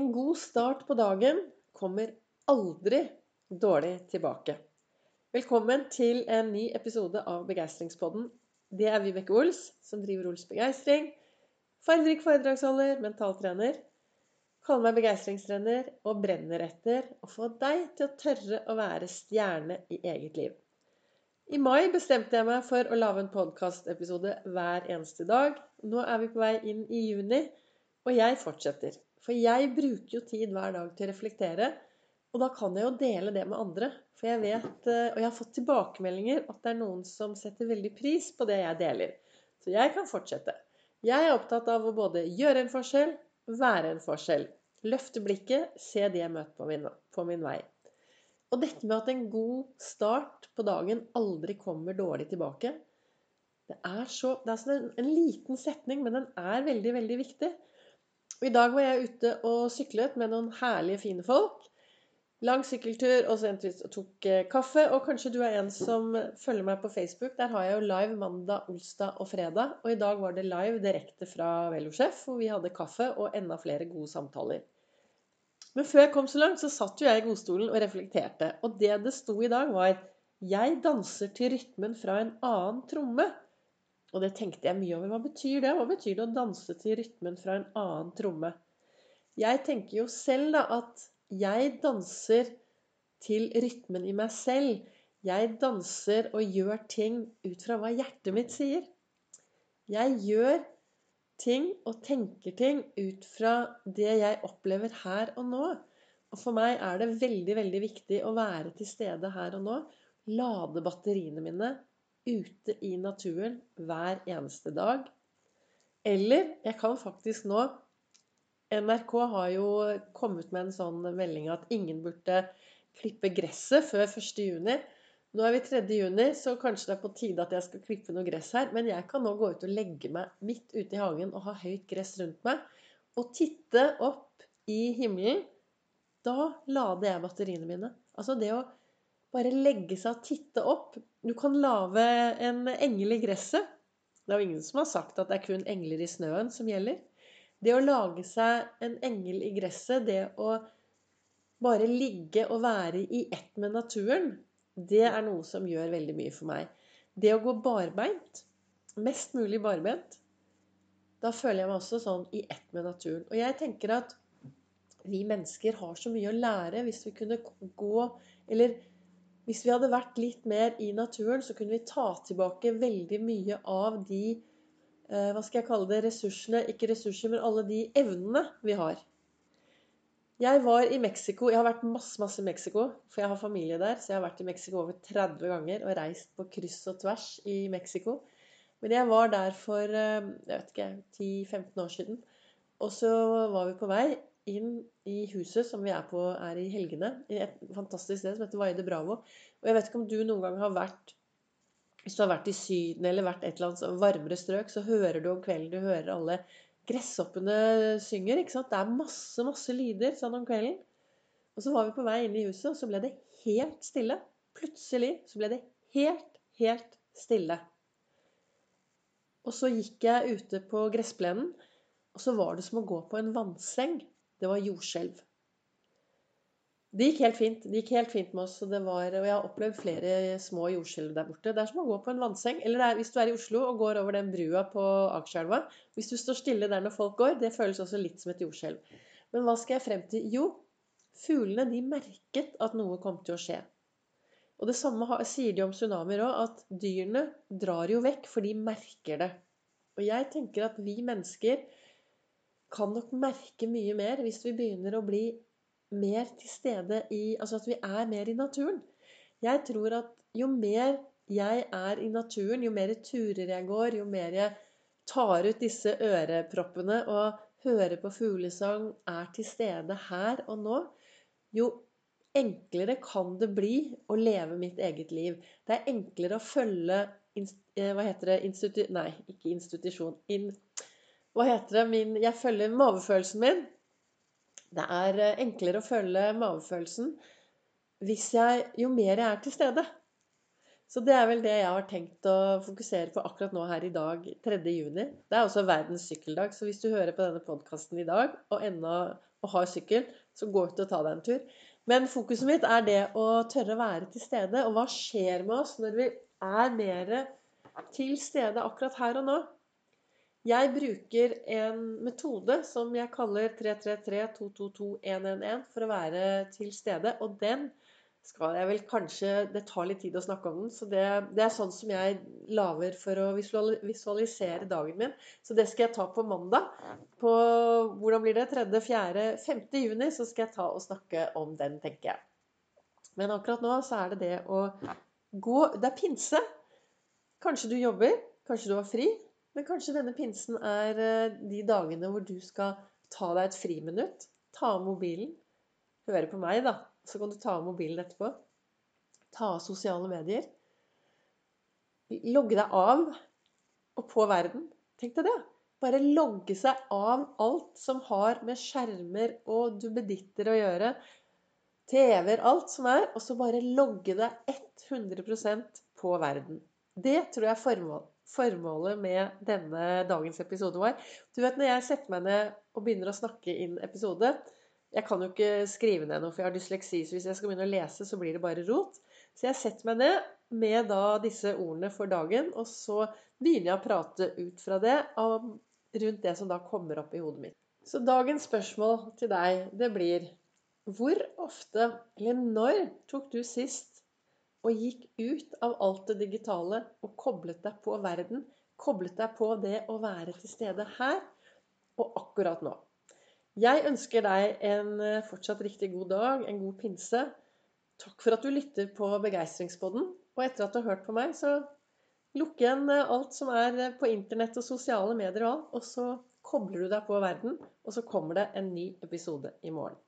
En god start på dagen kommer aldri dårlig tilbake. Velkommen til en ny episode av Begeistringspodden. Det er Vibeke Ols, som driver Ols Begeistring. Fargerik foredragsholder, mentaltrener. Kaller meg begeistringstrener og brenner etter å få deg til å tørre å være stjerne i eget liv. I mai bestemte jeg meg for å lage en podkastepisode hver eneste dag. Nå er vi på vei inn i juni, og jeg fortsetter. For jeg bruker jo tid hver dag til å reflektere. Og da kan jeg jo dele det med andre. For jeg vet, eh, og jeg har fått tilbakemeldinger, at det er noen som setter veldig pris på det jeg deler. Så jeg kan fortsette. Jeg er opptatt av å både gjøre en forskjell, være en forskjell. Løfte blikket, se det jeg møter på min, på min vei. Og dette med at en god start på dagen aldri kommer dårlig tilbake, det er så Det er en, en liten setning, men den er veldig, veldig viktig. Og I dag var jeg ute og syklet med noen herlige, fine folk. Lang sykkeltur, og så tok eh, kaffe. Og kanskje du er en som følger meg på Facebook. Der har jeg jo live mandag, onsdag og fredag. Og i dag var det live direkte fra Velosjef, hvor vi hadde kaffe og enda flere gode samtaler. Men før jeg kom så langt, så satt jo jeg i godstolen og reflekterte. Og det det sto i dag, var 'Jeg danser til rytmen fra en annen tromme'. Og det tenkte jeg mye over. Hva betyr det? Hva betyr det å danse til rytmen fra en annen tromme? Jeg tenker jo selv da at jeg danser til rytmen i meg selv. Jeg danser og gjør ting ut fra hva hjertet mitt sier. Jeg gjør ting og tenker ting ut fra det jeg opplever her og nå. Og for meg er det veldig, veldig viktig å være til stede her og nå. Lade batteriene mine ute i naturen hver eneste dag. Eller jeg kan faktisk nå NRK har jo kommet med en sånn melding at ingen burde klippe gresset før 1.6. Nå er vi 3. juni, så kanskje det er på tide at jeg skal klippe noe gress her. Men jeg kan nå gå ut og legge meg midt ute i hagen og ha høyt gress rundt meg. Og titte opp i himmelen. Da lader jeg batteriene mine. Altså det å bare legge seg og titte opp. Du kan lage en engel i gresset. Det er jo ingen som har sagt at det er kun engler i snøen som gjelder. Det å lage seg en engel i gresset, det å bare ligge og være i ett med naturen, det er noe som gjør veldig mye for meg. Det å gå barbeint, mest mulig barbeint, da føler jeg meg også sånn i ett med naturen. Og jeg tenker at vi mennesker har så mye å lære hvis vi kunne gå Eller hvis vi hadde vært litt mer i naturen, så kunne vi ta tilbake veldig mye av de eh, hva skal jeg kalle det, ressursene, ikke ressurser, men alle de evnene vi har. Jeg var i Mexico. Jeg har vært masse masse i Mexico, for jeg har familie der. Så jeg har vært i Mexico over 30 ganger og reist på kryss og tvers i Mexico. Men jeg var der for eh, jeg vet ikke, 10-15 år siden. Og så var vi på vei inn i huset som vi er på er i helgene. I et fantastisk sted som heter Vaide Bravo. Og jeg vet ikke om du noen gang har vært Hvis du har vært i Syden eller vært et eller annet varmere strøk, så hører du om kvelden Du hører alle gresshoppene synger. ikke sant? Det er masse, masse lyder sånn om kvelden. Og så var vi på vei inn i huset, og så ble det helt stille. Plutselig så ble det helt, helt stille. Og så gikk jeg ute på gressplenen, og så var det som å gå på en vannseng. Det var jordskjelv. Det gikk helt fint. Det gikk helt fint med oss. Og, var, og jeg har opplevd flere små jordskjelv der borte. Det er som å gå på en vannseng. Eller er, hvis du er i Oslo og går over den brua på Akerselva. Hvis du står stille der når folk går, det føles også litt som et jordskjelv. Men hva skal jeg frem til? Jo, fuglene de merket at noe kom til å skje. Og det samme sier de om tsunamier òg, at dyrene drar jo vekk, for de merker det. Og jeg tenker at vi mennesker kan nok merke mye mer hvis vi begynner å bli mer til stede i Altså at vi er mer i naturen. Jeg tror at jo mer jeg er i naturen, jo mer turer jeg går, jo mer jeg tar ut disse øreproppene og hører på fuglesang, er til stede her og nå, jo enklere kan det bli å leve mitt eget liv. Det er enklere å følge eh, Hva heter det? Institu... Nei, ikke institusjon. In, hva heter det min, Jeg følger mavefølelsen min. Det er eh, enklere å følge mavefølelsen hvis jeg, jo mer jeg er til stede. Så det er vel det jeg har tenkt å fokusere på akkurat nå her i dag, 3. juni. Det er også verdens sykkeldag, så hvis du hører på denne podkasten i dag og ennå og har sykkel, så gå ut og ta deg en tur. Men fokuset mitt er det å tørre å være til stede. Og hva skjer med oss når vi er mer til stede akkurat her og nå? Jeg bruker en metode som jeg kaller 333-222-111 for å være til stede. Og den skal jeg vel kanskje Det tar litt tid å snakke om den. Så det, det er sånn som jeg lager for å visualisere dagen min. Så det skal jeg ta på mandag. På hvordan blir det? 3., 4., 5. juni så skal jeg ta og snakke om den, tenker jeg. Men akkurat nå så er det det å gå Det er pinse. Kanskje du jobber, kanskje du har fri. Men kanskje denne pinsen er eh, de dagene hvor du skal ta deg et friminutt. Ta av mobilen. Høre på meg, da. Så kan du ta av mobilen etterpå. Ta av sosiale medier. Logge deg av og på verden. Tenk deg det. Bare logge seg av alt som har med skjermer og duppeditter å gjøre. TV-er, alt som er. Og så bare logge deg 100% på verden. Det tror jeg er formålet med denne dagens episode var. Du vet når jeg setter meg ned og begynner å snakke inn episode, jeg kan jo ikke skrive ned noe, for jeg har dysleksi. Så hvis jeg skal begynne å lese, så blir det bare rot. Så jeg setter meg ned med da disse ordene for dagen, og så begynner jeg å prate ut fra det rundt det som da kommer opp i hodet mitt. Så dagens spørsmål til deg, det blir Hvor ofte, eller når, tok du sist og gikk ut av alt det digitale og koblet deg på verden? Koblet deg på det å være til stede her og akkurat nå? Jeg ønsker deg en eh, fortsatt riktig god dag, en god pinse. Takk for at du lytter på Begeistringspodden. Og etter at du har hørt på meg, så lukk igjen eh, alt som er eh, på internett og sosiale medier og alt, og så kobler du deg på verden, og så kommer det en ny episode i morgen.